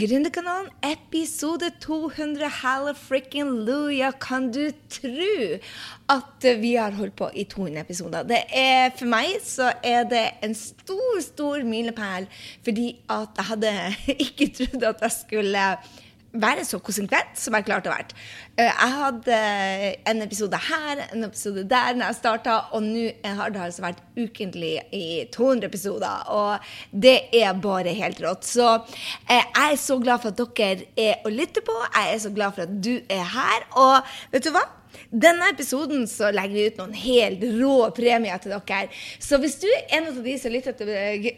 Gründerkanalen, episode 200. Halla frikken luja. Kan du tro at vi har holdt på i 200 episoder? Det er, for meg så er det en stor, stor milepæl, fordi at jeg hadde ikke trodd at jeg skulle være så konsekvent som jeg klarte å være. Eh, jeg hadde en episode her, en episode der når jeg starta, og nå har det altså vært ukentlig i 200 episoder. Og det er bare helt rått. Så eh, jeg er så glad for at dere er å lytte på. Jeg er så glad for at du er her. Og vet du hva? Denne episoden så legger vi ut noen helt rå premier til dere. Så hvis du er en av de som lytter til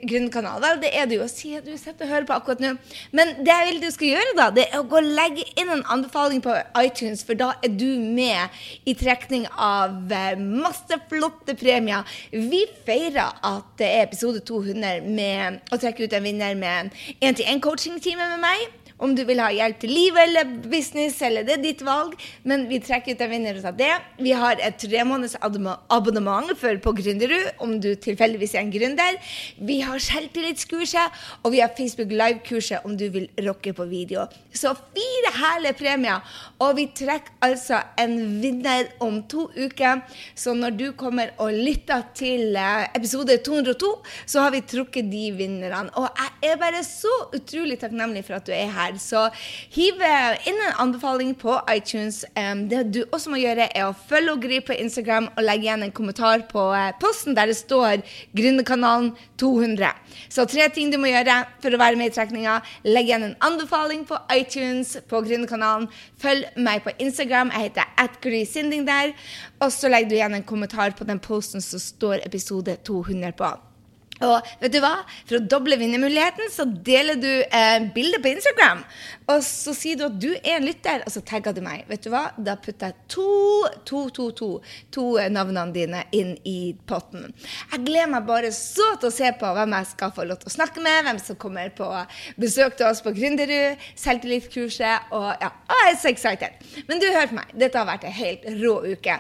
Grunnkanalen, det er du jo. Si at du sitter og hører på akkurat nå. Men det jeg vil du skal gjøre, da, det er å gå og legge inn en anbefaling på iTunes, for da er du med i trekning av eh, masse flotte premier. Vi feirer at det er episode 200 med å trekke ut en vinner med en-til-en-coaching-time med meg om du vil ha hjelp til liv eller business, eller det er ditt valg. Men vi trekker ut en vinner av det. Vi har et tre måneders abonnement for på Gründerud, om du tilfeldigvis er en gründer. Vi har selvtillitskurset, og vi har Facebook Live-kurset om du vil rocke på video. Så fire herlige premier, og vi trekker altså en vinner om to uker. Så når du kommer og lytter til eh, episode 202, så har vi trukket de vinnerne. Og jeg er bare så utrolig takknemlig for at du er her her. Så hiv inn en anbefaling på iTunes. det du også må gjøre, er å følge og gripe på Instagram og legge igjen en kommentar på eh, posten der det står Gründerkanalen 200. Så tre ting du må gjøre for å være med i trekninga. Legg igjen en anbefaling på iTunes på Gründerkanalen. Følg meg på Instagram. Jeg heter atgrysinding der. Og så legger du igjen en kommentar på den posten som står episode 200 på. Og vet du hva? For å doble vinnermuligheten, så deler du eh, bilde på Instagram. Og så sier du at du er en lytter, og så tagger du meg. Vet du hva? Da putter jeg to, to, to, to, to navnene dine inn i potten. Jeg gleder meg bare så til å se på hvem jeg skal få lov til å snakke med, hvem som kommer på besøk til oss på Gründerud, selvtillitskurset, og ja, jeg er så excited. Men du, hør på meg. Dette har vært en helt rå uke.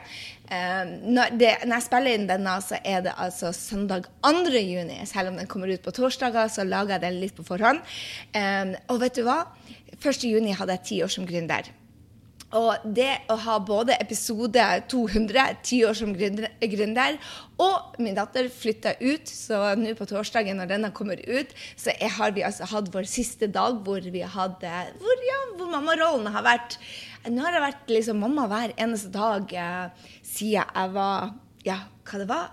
Um, når, det, når, jeg spiller inn denne, så er det altså søndag 2. juni. Selv om den kommer ut på torsdager, så lager jeg den litt på forhånd. Um, og vet du hva? 1. juni hadde jeg ti år som gründer. Og det å ha både episode 200, ti år som gründer, og min datter flytta ut, så nå på torsdagen når denne kommer ut, så har vi altså hatt vår siste dag hvor vi hadde Hvor, ja, hvor mammarollen har vært Nå har jeg vært liksom mamma hver eneste dag eh, siden jeg var Ja, hva det var?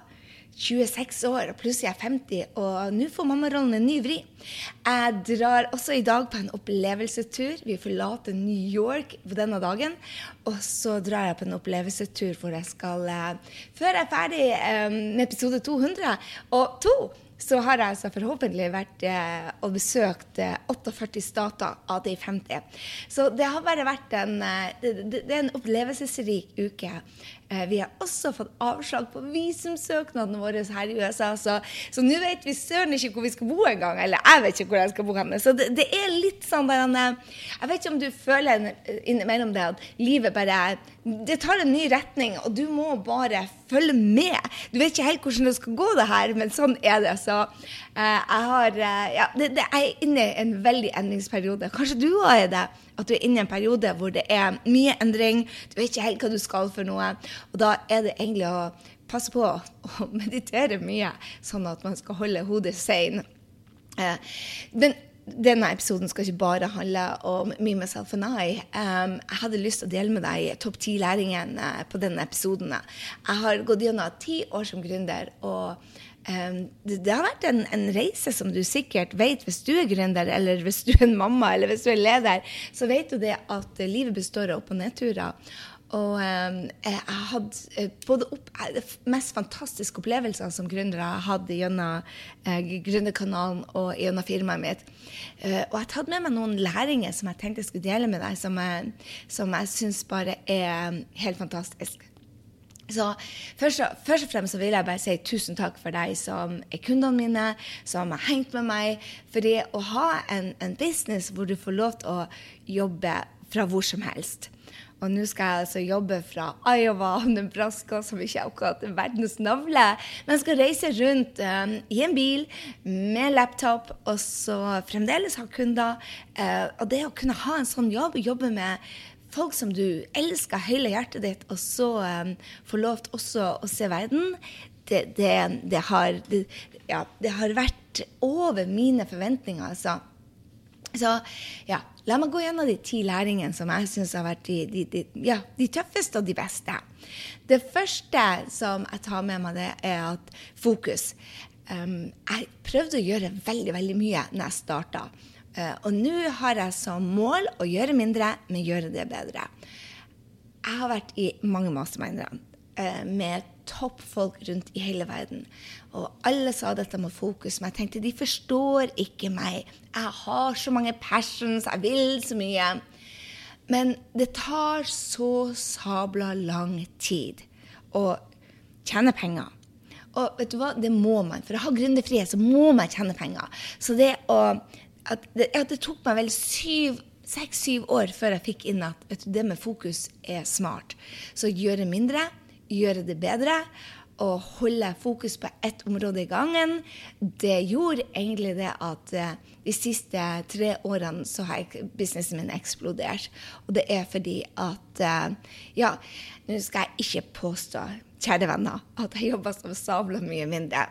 26 år, og plutselig er jeg 50, og nå får mammarollen en ny vri. Jeg drar også i dag på en opplevelsestur. Vi forlater New York på denne dagen. Og så drar jeg på en opplevelsestur hvor jeg skal eh, Før jeg er ferdig eh, med episode 200 og to, så har jeg altså forhåpentlig vært eh, og besøkt 48 stater av de 50. Så det har bare vært en, det, det, det er en opplevelsesrik uke. Eh, vi har også fått avslag på visumsøknaden vår her i USA. Så, så nå vet vi søren ikke hvor vi skal bo engang. Eller jeg vet ikke hvor jeg skal bo hen. Så det, det, er litt sånn der Jeg vet ikke om du føler innimellom det at livet bare Det tar en ny retning, og du må bare følge med. Du vet ikke helt hvordan det skal gå, det her, men sånn er det. Så uh, jeg har uh, Ja, det, det, er inne i en veldig endringsperiode. Kanskje du òg er det at du er inne i en periode hvor det er mye endring, du vet ikke helt hva du skal for noe. Og da er det egentlig å passe på å meditere mye, sånn at man skal holde hodet sein. Eh, men denne episoden skal ikke bare handle om me, myself and I. Um, jeg hadde lyst til å dele med deg topp ti-læringen uh, på denne episoden. Jeg har gått gjennom ti år som gründer. og det, det, har vært en, en, reise som du sikkert vet hvis du er gründer, eller hvis du er en mamma, eller hvis du er leder, så vet du det at livet består av opp- og nedturer. Og eh, jeg hatt eh, både opp, eh, de mest fantastiske opplevelser som gründer jeg hatt gjennom eh, Gründerkanalen og gjennom firmaet mitt. Eh, og jeg har med meg noen læringer som jeg tenkte jeg skulle dele med deg, som jeg, som jeg syns bare er helt fantastisk. Så først, først, og fremst så vil jeg bare si tusen takk for deg som er kundene mine, som har hengt med meg. For det å ha en, en business hvor du får lov til å jobbe fra hvor som helst. Og nå skal jeg altså jobbe fra Iowa og Nebraska, som ikke er akkurat verdens navle. Men jeg skal reise rundt um, i en bil med laptop og så fremdeles ha kunder. Uh, og det å kunne ha en sånn jobb, jobbe med folk som du elsker hele hjertet ditt, og så um, få lov til også å se verden, det, det, det, har, ja, det har vært over mine forventninger, altså. Så ja, la meg gå gjennom de ti læringene som jeg syns har vært de, de, de, ja, de, tøffeste og de beste. Det første som jeg tar med meg, det er at fokus. Um, jeg prøvde å gjøre veldig, veldig mye når jeg starta. Uh, og nå har jeg som mål å gjøre mindre, men gjøre det bedre. Jeg har vært i mange masterminder uh, med toppfolk rundt i hele verden. Og alle sa dette med fokus, men jeg tenkte de forstår ikke meg. Jeg har så mange passions, jeg vil så mye. Men det tar så sabla lang tid å tjene penger. Og vet du hva, det må man. For å ha gründerfrihet så må man tjene penger. Så det å at det, at det tok meg vel syv seks-syv år før jeg fikk inn at du, det med fokus er smart. Så gjøre mindre, gjøre det bedre og holde fokus på ett område i gangen, det gjorde egentlig det at uh, de siste tre årene så har businessen min eksplodert. Og det er fordi at uh, Ja, nå skal jeg ikke påstå, kjære venner, at jeg jobber som sabla mye mindre.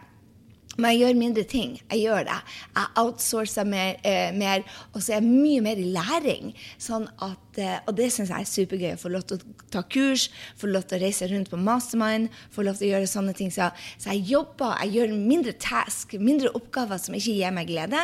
Men jeg gjør mindre ting. Jeg gjør det. Jeg outsourcer mer, eh, mer og så er jeg mye mer i læring. Sånn at, eh, og det syns jeg er supergøy. Å Få lov til å ta kurs, få lov til å reise rundt på mastermind, få lov til å gjøre sånne ting. Så, så jeg jobber, jeg gjør mindre task, mindre oppgaver som ikke gir meg glede.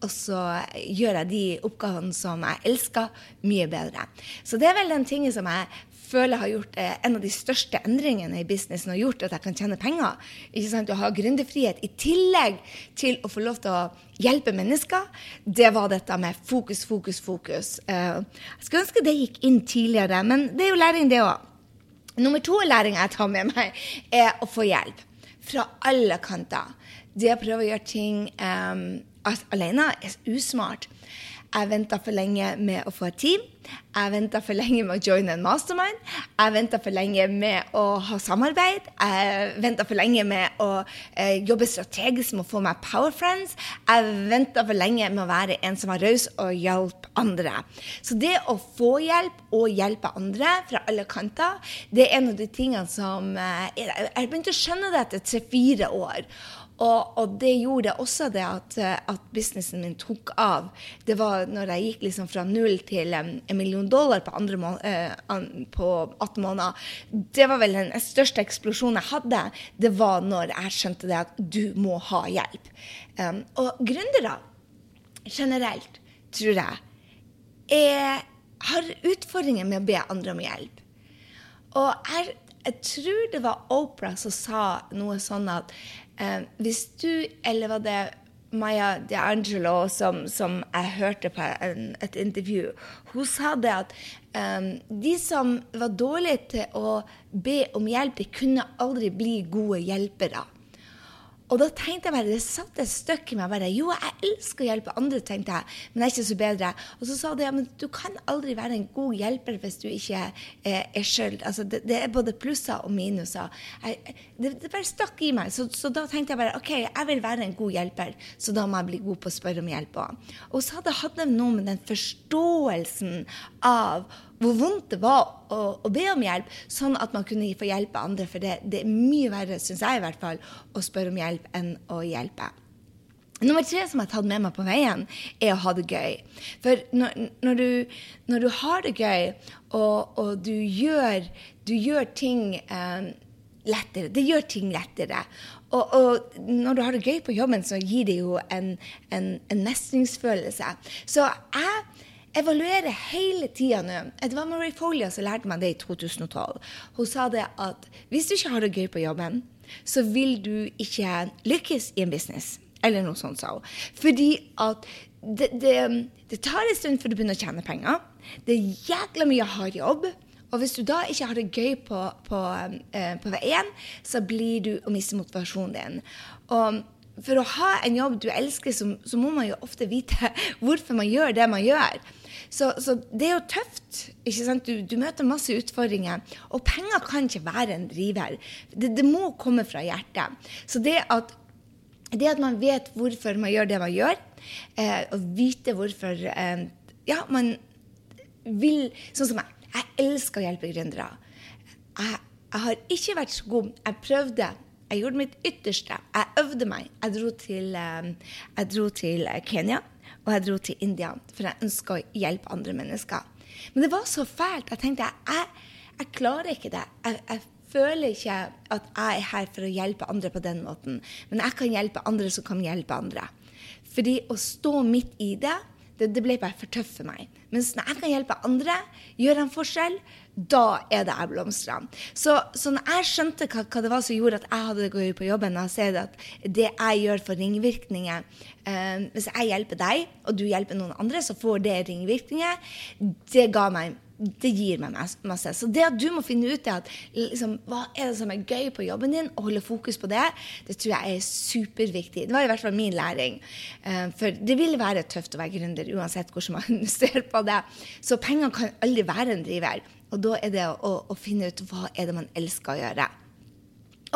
Og så gjør jeg de oppgavene som jeg elsker, mye bedre. Så det er vel den tingen som jeg føler jeg har gjort eh, en av de største endringene i businessen og gjort at jeg kan tjene penger. Ikke sant? Å ha gründerfrihet i tillegg til å få lov til å hjelpe mennesker, det var dette med fokus, fokus, fokus. Eh, jeg skulle ønske det gikk inn tidligere, men det er jo læring, det òg. Nummer to læring jeg tar med meg, er å få hjelp fra alle kanter. Det å prøve å gjøre ting eh, alene er usmart. Jeg venta for lenge med å få et team. Jeg venta for lenge med å joine en mastermind. Jeg venta for lenge med å ha samarbeid. Jeg venta for lenge med å eh, jobbe strategisk med å få meg power friends. Jeg venta for lenge med å være en som var raus og hjalp andre. Så det å få hjelp og hjelpe andre fra alle kanter, det er en av de tingene som eh, Jeg begynte å skjønne det etter tre-fire år. Og, og, det gjorde også det at, at, businessen min tok av. Det var når jeg gikk liksom fra null til en million dollar på, må uh, på 18 måneder. Det var vel den største eksplosjonen jeg hadde. Det var når jeg skjønte det at du må ha hjelp. Um, og gründere generelt, tror jeg, er, har utfordringer med å be andre om hjelp. Og jeg, jeg tror det var Opera som sa noe sånn at Eh, hvis du, eller var det Maya DeAngelo som, som jeg hørte på en, et intervju, hun sa det at um, de som var dårlige til å be om hjelp, de kunne aldri bli gode hjelpere. Og da tenkte jeg bare, det satt et støkk i meg bare Jo, jeg elsker å hjelpe andre, tenkte jeg, men jeg er ikke så bedre. Og så sa de ja, men du kan aldri være en god hjelper hvis du ikke eh, er sjøl. Altså, det, det, er både plusser og minuser. Jeg, det, det, bare stakk i meg. Så, så, da tenkte jeg bare OK, jeg vil være en god hjelper, så da må jeg bli god på å spørre om hjelp òg. Og så hadde det noe med den forståelsen av hvor vondt det var å, å, be om hjelp, sånn at man kunne få hjelpe andre. For det, det er mye verre, syns jeg i hvert fall, å spørre om hjelp enn å hjelpe. Nummer tre som jeg har tatt med meg på veien, er å ha det gøy. For når, når, du, når du, har det gøy, og, og du, gjør, du, gjør, ting eh, lettere Det gjør ting lettere. Og, og, når du har det gøy på jobben, så gir det jo en, en, en mestringsfølelse. Så jeg evaluere hele tida nå. Det var Marie Folia som lærte meg det i 2012. Hun sa det at hvis du ikke har det gøy på jobben, så vil du ikke lykkes i en business. Eller noe sånt, sa hun. Fordi at det, det, det tar en stund før du begynner å tjene penger. Det er jækla mye hard jobb. Og hvis du da ikke har det gøy på, på, uh, på veien, så blir du å miste motivasjonen din. Og for å ha en jobb du elsker, så, så, må man jo ofte vite hvorfor man gjør det man gjør. Så, så, det er jo tøft. ikke sant? Du, du, møter masse utfordringer. Og penger kan ikke være en driver. Det, det må komme fra hjertet. Så det at, det at man vet hvorfor man gjør det man gjør, eh, og vite hvorfor eh, Ja, man vil Sånn som meg. Jeg elsker å hjelpe gründere. Jeg, jeg har ikke vært så god. Jeg prøvde. Jeg gjorde mitt ytterste. Jeg øvde meg. Jeg dro til, eh, jeg dro til Kenya og jeg dro til India, for jeg ønska å hjelpe andre mennesker. Men det var så fælt. Jeg tenkte jeg, jeg klarer ikke det. Jeg, jeg, føler ikke at jeg er her for å hjelpe andre på den måten. Men jeg kan hjelpe andre som kan hjelpe andre. Fordi å stå midt i det det, det, ble bare for tøft for meg. Mens når jeg kan hjelpe andre, gjøre en forskjell, da er det jeg blomstrer. Så, så når jeg skjønte hva, hva, det var som gjorde at jeg hadde det gøy på jobben, og ser at det jeg gjør for ringvirkninger eh, Hvis jeg hjelper deg, og du hjelper noen andre, så får det ringvirkninger. Det meg det gir meg masse. Så det at du må finne ut at, liksom, hva er det som er gøy på jobben din, og holde fokus på det, det tror jeg er superviktig. Det var i hvert fall min læring. Uh, for det vil være tøft å være gründer uansett hvordan man ser på det. Så penger kan aldri være en driver. Og da er det å, å finne ut hva er det man elsker å gjøre.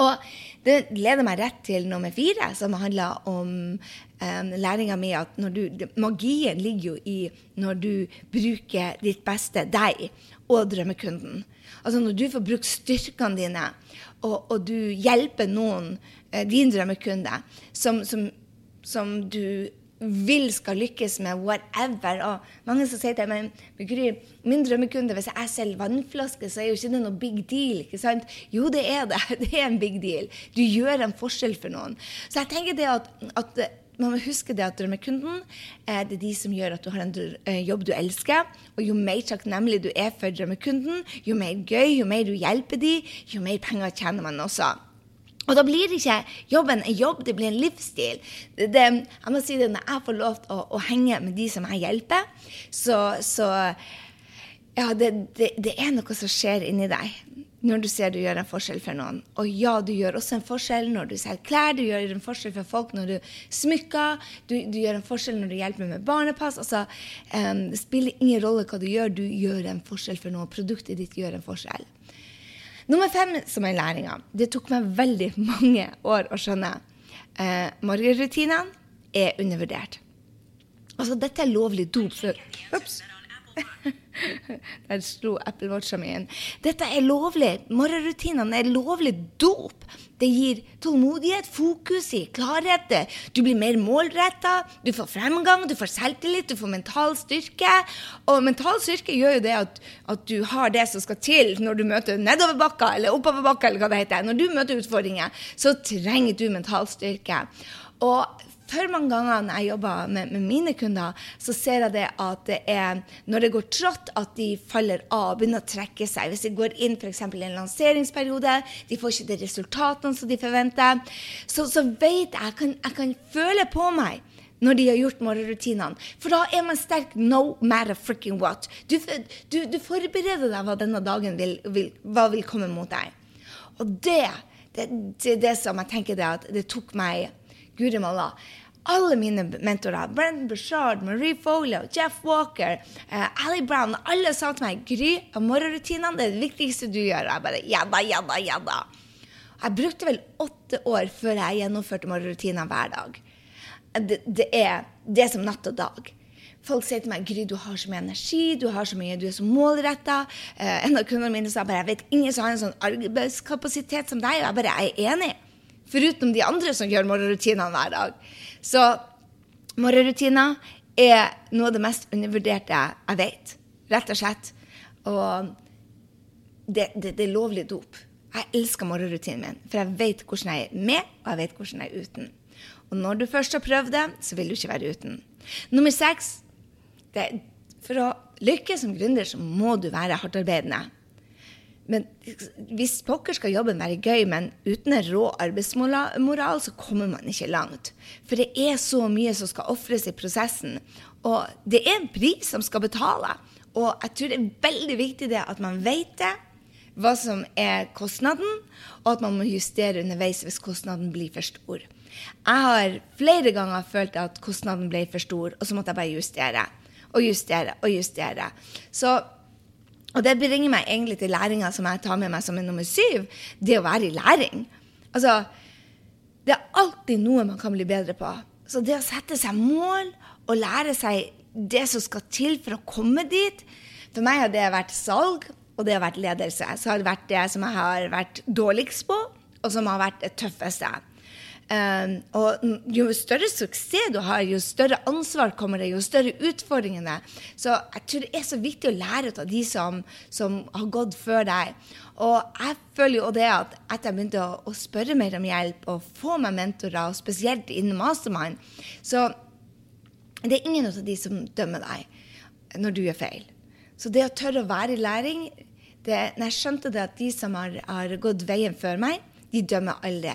Og det leder meg rett til nummer fire, som handler om um, læringa mi at du, magien ligger jo i når du bruker ditt beste, deg, og drømmekunden. Altså når du får brukt styrkene dine, og, og du hjelper noen, uh, din drømmekunde, som, som, som du vil skal lykkes med whatever. Og mange som sier til meg min drømmekunde, hvis jeg selger vannflaske, så er jo ikke det noe big deal. ikke sant? Jo, det er det. Det er en big deal. Du gjør en forskjell for noen. Så jeg tenker det at, at man må huske det at drømmekunden eh, det er de som gjør at du har en eh, jobb du elsker. Og jo mer takknemlig du er for drømmekunden, jo mer gøy, jo mer du hjelper dem, jo mer penger tjener man også. Og da blir ikke jobben en jobb, det blir en livsstil. Det, det, jeg må si det, Når jeg får lov til å, å henge med de som jeg hjelper, så, så ja, det, det, det, er noe som skjer inni deg når du ser du gjør en forskjell for noen. Og ja, du gjør også en forskjell når du selger klær, du gjør en forskjell for folk når du smykker, du, du gjør en forskjell når du hjelper med barnepass. Altså, um, det spiller ingen rolle hva du gjør, du gjør en forskjell for noen. Produktet ditt gjør en forskjell. Nummer fem som er læringa. Det tok meg veldig mange år å skjønne. Eh, Morgenrutinene er undervurdert. Altså, dette er lovlig dop for Ops. Der slo Apple Watcha mi inn. Dette er lovlig. Morgenrutinene er lovlig dop. Det gir tålmodighet, fokus i klarhet. Du blir mer målretta, du får fremgang, du får selvtillit, du får mental styrke. Og mental styrke gjør jo det at, at du har det som skal til når du møter nedoverbakka eller oppoverbakka, eller hva det heter. Når du møter utfordringer, så trenger du mental styrke. Og for mange ganger når jeg jobber med, med, mine kunder, så ser jeg det at det er når det går trått, at de faller av, begynner å trekke seg. Hvis de går inn f.eks. i en lanseringsperiode, de får ikke de resultatene som de forventer, så, så vet jeg, jeg kan, jeg kan føle på meg når de har gjort morgenrutinene. For da er man sterk no matter freaking what. Du, du, du forbereder deg hva denne dagen vil, vil, hva vil komme mot deg. Og det, det, det, det som jeg tenker det at det tok meg Guri malla. Alle mine mentorer, Brendan Bushard, Marie Folio, Jeff Walker, uh, Ali Brown, alle sa til meg Gry, morgenrutinene det er det viktigste du gjør. Jeg bare jada, jada, ja da, ja da. Jeg brukte vel åtte år før jeg gjennomførte morgenrutinene hver dag. Det, det, er, det er som natt og dag. Folk sier til meg Gry, du har så mye energi, du har så mye, du er så målretta. Uh, en av kundene mine sa bare jeg vet ingen som har en sånn arbeidskapasitet som deg. Og jeg bare jeg er enig. Foruten de andre som gjør morgenrutinene hver dag. Så morgenrutiner er noe av det mest undervurderte jeg vet. Rett og slett. Og det, det, det er lovlig dop. Jeg elsker morgenrutinen min, for jeg vet hvordan jeg er med, og jeg vet hvordan jeg er uten. Og når du først har prøvd det, så vil du ikke være uten. Nummer seks For å lykkes som gründer, så må du være hardtarbeidende. Men hvis pokker skal jobben være gøy, men uten en rå arbeidsmoral, så kommer man ikke langt. For det er så mye som skal ofres i prosessen. Og det er en pris som skal betale. Og jeg tror det er veldig viktig det at man vet det, hva som er kostnaden, og at man må justere underveis hvis kostnaden blir for stor. Jeg har flere ganger følt at kostnaden ble for stor, og så måtte jeg bare justere. og justere og justere. Så og det bringer meg egentlig til læringa som jeg tar med meg som er nummer syv. Det å være i læring. Altså, det er alltid noe man kan bli bedre på. Så det å sette seg mål og lære seg det som skal til for å komme dit For meg har det vært salg, og det har vært ledelse. Så har det vært det som jeg har vært dårligst på, og som har vært det tøffeste. Um, og jo større suksess du har, jo større ansvar kommer det, jo større utfordringene. Så jeg tror det er så viktig å lære av de som, som har gått før deg. Og jeg føler jo det at etter jeg begynte å, å, spørre mer om hjelp og få meg mentorer, og spesielt innen Mastermind, så det er ingen av de som dømmer deg når du gjør feil. Så det å tørre å være i læring det, Når jeg skjønte det at de som har, har gått veien før meg, de dømmer aldri.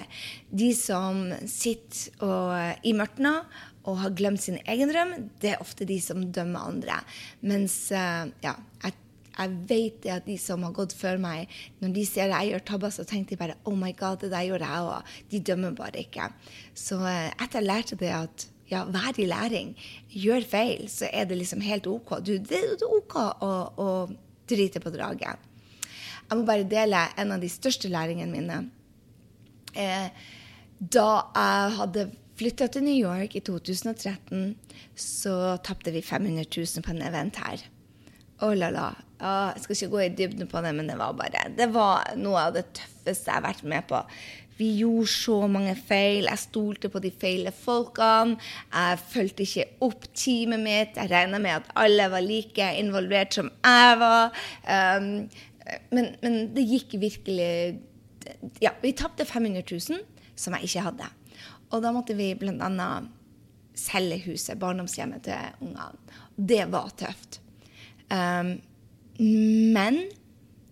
De som sitter og, i mørket og har glemt sin egen drøm, det er ofte de som dømmer andre. Mens uh, ja, jeg, jeg vet at de som har gått før meg, når de ser jeg gjør tabber, så tenker de bare Oh my God, det der gjorde jeg òg. De dømmer bare ikke. Så uh, etter jeg lærte det at ja, vær i læring, gjør feil, så er det liksom helt OK. Du, det, er OK å, å drite på draget. Jeg må bare dele en av de største læringene mine eh, da jeg hadde flytta til New York i 2013, så tapte vi 500 000 på en event her. Oh la la. Jeg skal ikke gå i dybden på det, men det var bare Det var noe av det tøffeste jeg har vært med på. Vi gjorde så mange feil. Jeg stolte på de feile folkene. Jeg fulgte ikke opp teamet mitt. Jeg regna med at alle var like involvert som jeg var. Um, men, men, det gikk virkelig ja, vi tapte 500 000, som jeg ikke hadde. Og da måtte vi bl.a. selge huset, barndomshjemmet til ungene. Det var tøft. Um, men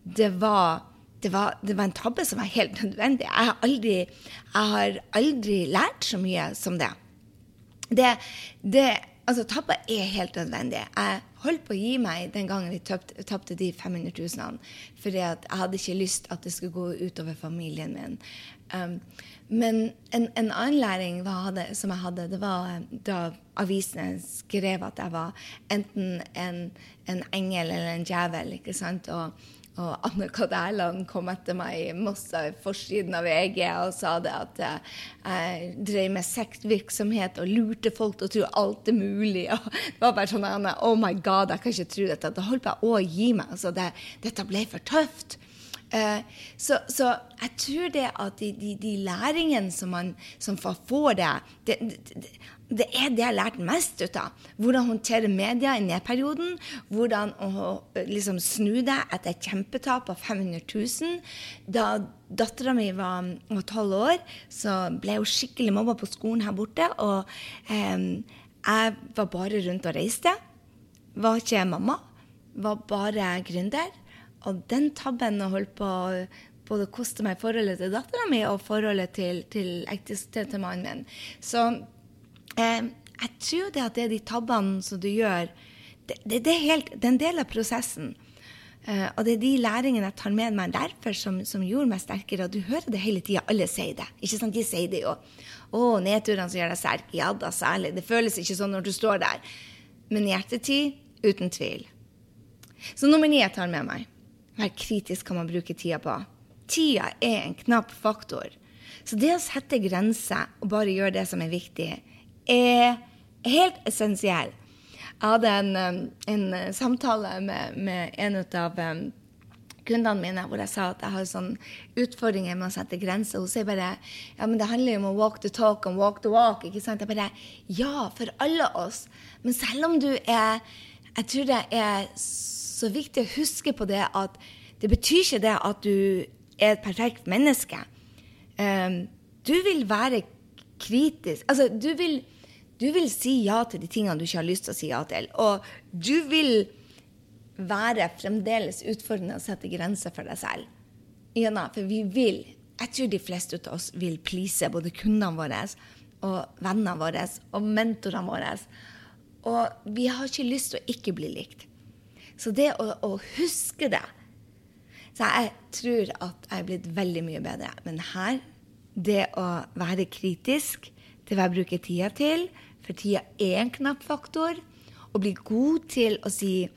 det var, det, var, det var, en tabbe som var helt nødvendig. Jeg har aldri, jeg har aldri lært så mye som det. Det, det Altså, tabber er helt nødvendig. Jeg holdt på å gi meg den gangen vi tapte de 500 000, fordi jeg hadde ikke lyst at det skulle gå utover familien min. Um, men en, en, annen læring hadde, som jeg hadde, det var um, da avisene skrev at jeg var enten en, en engel eller en djevel. ikke sant? Og og Anne-Kat. Erland kom etter meg i masse forsiden av VG og sa det at jeg drev med sektvirksomhet og lurte folk til å tro alt er mulig. Og det var bare sånn Anne, Oh my God, jeg kan ikke tro dette. Da holdt jeg å gi meg. Altså, det, dette ble for tøft. Uh, så, så, jeg tror det at de, de, de læringene som man som får det, det, det det er det jeg har lært mest ut av. Hvordan håndtere media i nedperioden. Hvordan å liksom, snu det etter et kjempetap av 500 000. Da dattera mi var tolv år, så ble hun skikkelig mobba på skolen her borte. Og eh, jeg var bare rundt og reiste. Var ikke mamma. Var bare gründer. Og den tabben holdt på både koste meg forholdet til dattera mi og forholdet til, til, til, til mannen min. Så Eh, jeg tror det at det er de tabbene som du gjør, det, det, det, er, helt, det er, en del av prosessen. Eh, og det er de læringene jeg tar med meg derfor som, som gjorde meg sterkere. Og du hører det hele tida. Alle sier det. Ikke sant? De sier det jo. Å, nedturene som gjør deg sterk. Ja da, særlig. Det føles ikke sånn når du står der. Men hjertetid, uten tvil. Så nummer ni jeg tar med meg. Vær kritisk kan man bruke tida på. Tida er en knapp faktor. Så det å sette grenser og bare gjøre det som er viktig, er helt essensiell. Jeg hadde en, um, en uh, samtale med, med en av um, kundene mine hvor jeg sa at jeg har sånne utfordringer med å sette grenser. Hun sier bare ja, men det handler jo om å walk the talk and walk the walk. ikke sant? Jeg bare, Ja, for alle oss. Men selv om du er Jeg tror det er så viktig å huske på det at det betyr ikke det at du er et perfekt menneske. Um, du vil være kritisk Altså, du vil du vil si ja til de tingene du ikke har lyst til å si ja til. Og du vil være fremdeles utfordrende å sette grenser for deg selv. Ja, for vi vil Jeg tror de fleste av oss vil please både kundene våre og vennene våre og mentorene våre. Og vi har ikke lyst til å ikke bli likt. Så det å, å huske det Så jeg tror at jeg er blitt veldig mye bedre. Men her, det å være kritisk til hva jeg bruker tida til, for tida er en knapp faktor. å bli god til å si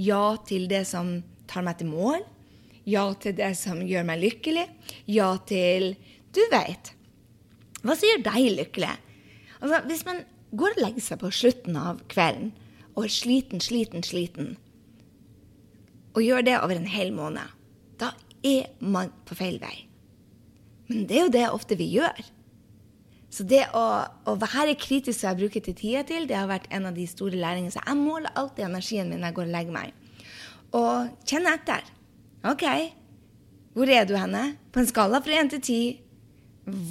ja til det som tar meg til mål. Ja til det som gjør meg lykkelig. Ja til Du veit. Hva som gjør deg lykkelig? Altså, hvis man går og legger seg på slutten av kvelden og er sliten, sliten, sliten, og gjør det over en hel måned, da er man på feil vei. Men det er jo det ofte vi gjør. Så det å, å være kritisk som jeg bruker til tida til, det har vært en av de store læringene. Så jeg måler alltid energien min når jeg går og legger meg. Og kjenne etter. OK, hvor er du henne? På en skala fra 1 til 10,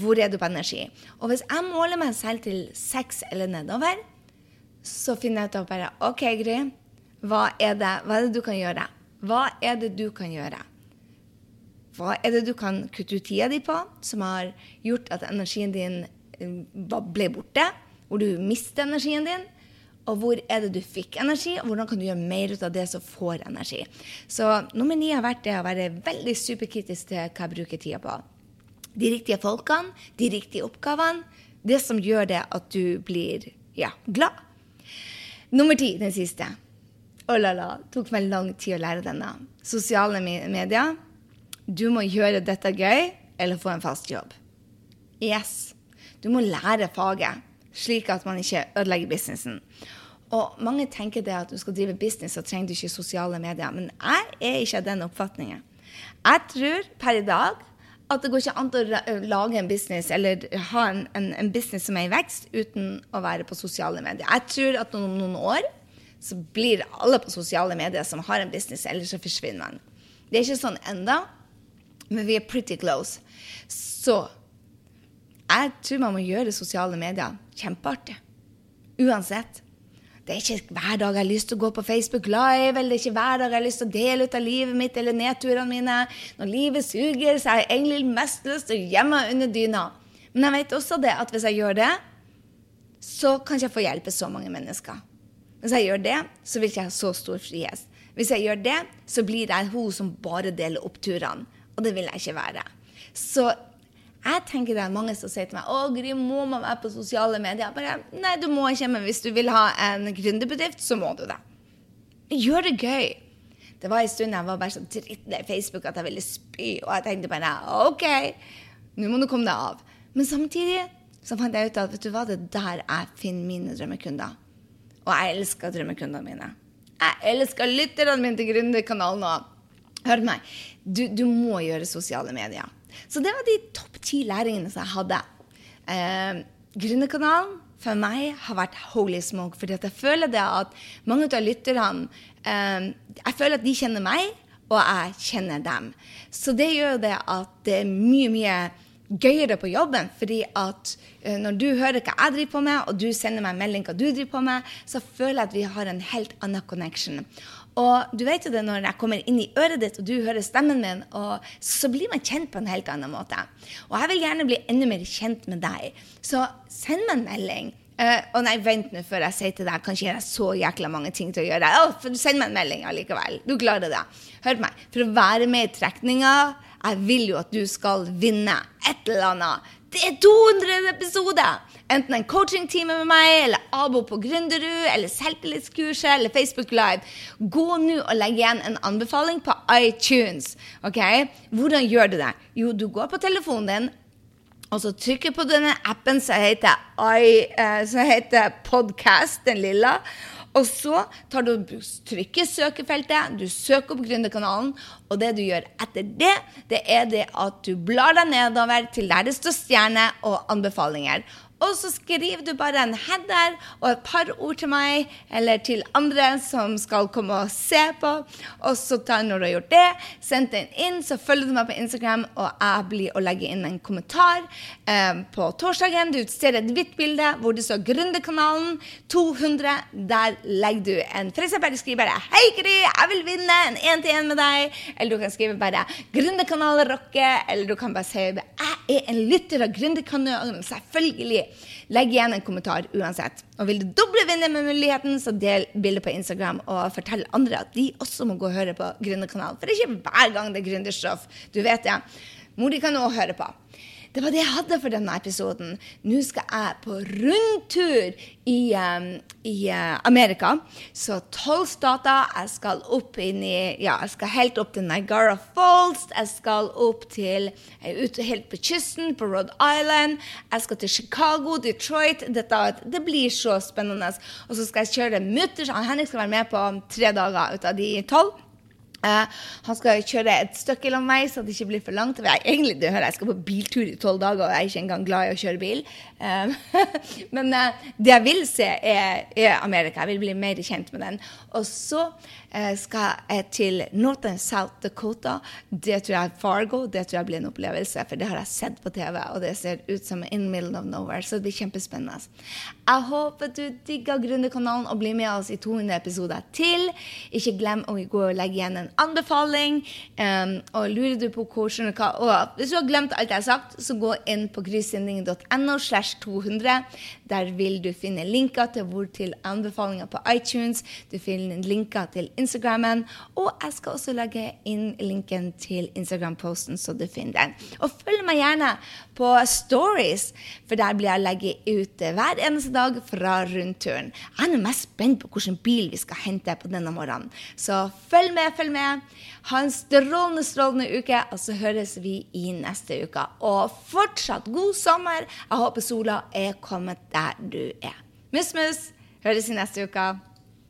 hvor er du på energi? Og hvis jeg måler meg selv til 6 eller nedover, så finner jeg ut av bare OK, Gry, hva er, det, hva er det du kan gjøre? Hva er det du kan gjøre? Hva er det du kan kutte ut tida di på, som har gjort at energien din ble borte? Hvor du mister energien din? Og hvor er det du fikk energi, og hvordan kan du gjøre mer ut av det som får energi? Så nummer ni har vært det å være veldig superkritisk til hva jeg bruker tida på. De riktige folkene, de riktige oppgavene. Det som gjør det at du blir ja, glad. Nummer ti, den siste. Oh la la, tok meg lang tid å lære denne. Sosiale medier. Du må gjøre dette gøy eller få en fast jobb. Yes. Du må lære faget, slik at man ikke ødelegger businessen. Og mange tenker det at du skal drive business, så trenger du ikke sosiale medier. Men jeg er ikke av den oppfatningen. Jeg tror per i dag at det går ikke an å lage en business eller ha en, en, en business som er i vekst, uten å være på sosiale medier. Jeg tror at om noen år så blir alle på sosiale medier som har en business, eller så forsvinner man. Det er ikke sånn enda, men vi er pretty close. Så jeg tror man må gjøre sosiale medier kjempeartig. Uansett. Det er ikke hver dag jeg har lyst til å gå på Facebook Live, eller det er ikke hver dag jeg har lyst til å dele ut av livet mitt eller nedturene mine. Når livet suger, så har jeg egentlig mest lyst til å gjemme meg under dyna. Men jeg vet også det at hvis jeg gjør det, så kan ikke jeg få hjelpe så mange mennesker. Hvis jeg gjør det, så vil ikke jeg ha så stor frihet. Hvis jeg gjør det, så blir jeg hun som bare deler oppturene. Og det vil jeg ikke være. Så jeg tenker det er mange som sier til meg å Gry, må man være på sosiale medier? Bare, Nei, du må ikke, men hvis du vil ha en gründerbedrift, så må du det. Gjør det gøy. Det var en stund jeg var bare så drittlei Facebook at jeg ville spy, og jeg tenkte bare OK, nå må du komme deg av. Men samtidig så fant jeg ut at vet du hva, det er der jeg finner mine drømmekunder. Og jeg elsker drømmekundene mine. Jeg elsker lytterne mine til Gründerkanalen òg. Hør meg. Du, du, må gjøre sosiale medier. Så det var de topp ti læringene som jeg hadde. Eh, Gründerkanalen for meg har vært holy smoke. fordi jeg føler det at mange av lytterne eh, Jeg føler at de kjenner meg, og jeg kjenner dem. Så det gjør det at det er mye, mye gøyere på jobben. fordi at uh, når du hører hva jeg driver på med, og du sender meg en melding hva du driver på med, så føler jeg at vi har en helt annen connection. Og du vet jo det når jeg kommer inn i øret ditt, og du hører stemmen min, og så blir man kjent på en helt annen måte. Og jeg vil gjerne bli enda mer kjent med deg. Så send meg en melding. Uh, og nei, vent nå før jeg sier til deg kanskje jeg har så jækla mange ting til å gjøre. Oh, for Send meg en melding allikevel. Du klarer det. Hør på meg. For å være med i trekninga jeg vil jo at du skal vinne et eller annet. Det er 200 episoder! Enten en coachingtime med meg, eller abo på Gründerud, eller selvtillitskurset, eller Facebook Live. Gå nå og legg igjen en anbefaling på iTunes. ok? Hvordan gjør du det? Jo, du går på telefonen din, og så trykker på denne appen som heter, I, uh, som heter Podcast, den lille. Og så tar du trykker søkefeltet, du søker opp Gründerkanalen, og det du gjør etter det, det er det at du blar deg nedover til der det står stjerne og anbefalinger. Og så skriver du bare en header og et par ord til meg eller til andre som skal komme og se på. Og så tar, når du har gjort det, send den inn, så følger du meg på Instagram, og jeg blir å legge inn en kommentar eh, på torsdagen. Du ser et hvitt bilde hvor det står 'Gründerkanalen 200'. Der legger du en F.eks. du skriver bare 'Hei, Gry, jeg vil vinne en én-til-én med deg'. Eller du kan skrive bare 'Gründerkanalen rocker'. Eller du kan bare si 'Jeg er en lytter av Gründerkanalen'. Selvfølgelig. Legg igjen en kommentar uansett. Og vil du doble muligheten så del bildet på Instagram og fortell andre at de også må gå og høre på Gründerkanalen. For det er ikke hver gang det er gründerstoff. Du vet det. Mor di kan òg høre på. Det var det jeg hadde for denne episoden. Nå skal jeg på rundtur i, um, i uh, Amerika. Så tolv stater. Jeg skal opp inn i Ja, jeg skal helt opp til Niagara Falls. Jeg skal opp til ut helt på kysten, på Rhode Island. Jeg skal til Chicago, Detroit. Dette, det blir så spennende. Og så skal jeg kjøre mutters. Henrik skal være med på tre dager ut av de tolv. Uh, han skal kjøre et stykke med meg, så det ikke blir for langt. Jeg, egentlig, du hører, jeg skal på biltur i tolv dager, og jeg er ikke engang glad i å kjøre bil. Uh, men uh, det jeg vil se, er, er, Amerika. Jeg vil bli mer kjent med den. Og så skal jeg til North and South Dakota. Det tror jeg er Fargo. Det tror jeg blir en opplevelse, for det har jeg sett på TV, og det ser ut som in middle of nowhere, så det blir kjempespennende. Jeg håper du digger Gründerkanalen og blir med oss i 200 episoder til. Ikke glem å gå og legge igjen en anbefaling. Um, og lurer du på hvordan og Hvis du har glemt alt jeg har sagt, så gå inn på grysynding.no slash 200. Der vil du finne linker til hvor til anbefalinger på iTunes. Du finner linker til Instagrammen. Og jeg skal også legge inn linken til Instagram-posten, så du finner den. Og følg meg gjerne på Stories, for der blir jeg legget ut hver eneste dag fra rundturen. Jeg er mest spent på hvilken bil vi skal hente på denne morgenen. Så følg med, følg med. Ha en strålende, strålende uke, og så høres vi i neste uke. Og fortsatt god sommer. Jeg håper sola er kommet der du er. Mus, mus. Høres i neste uke.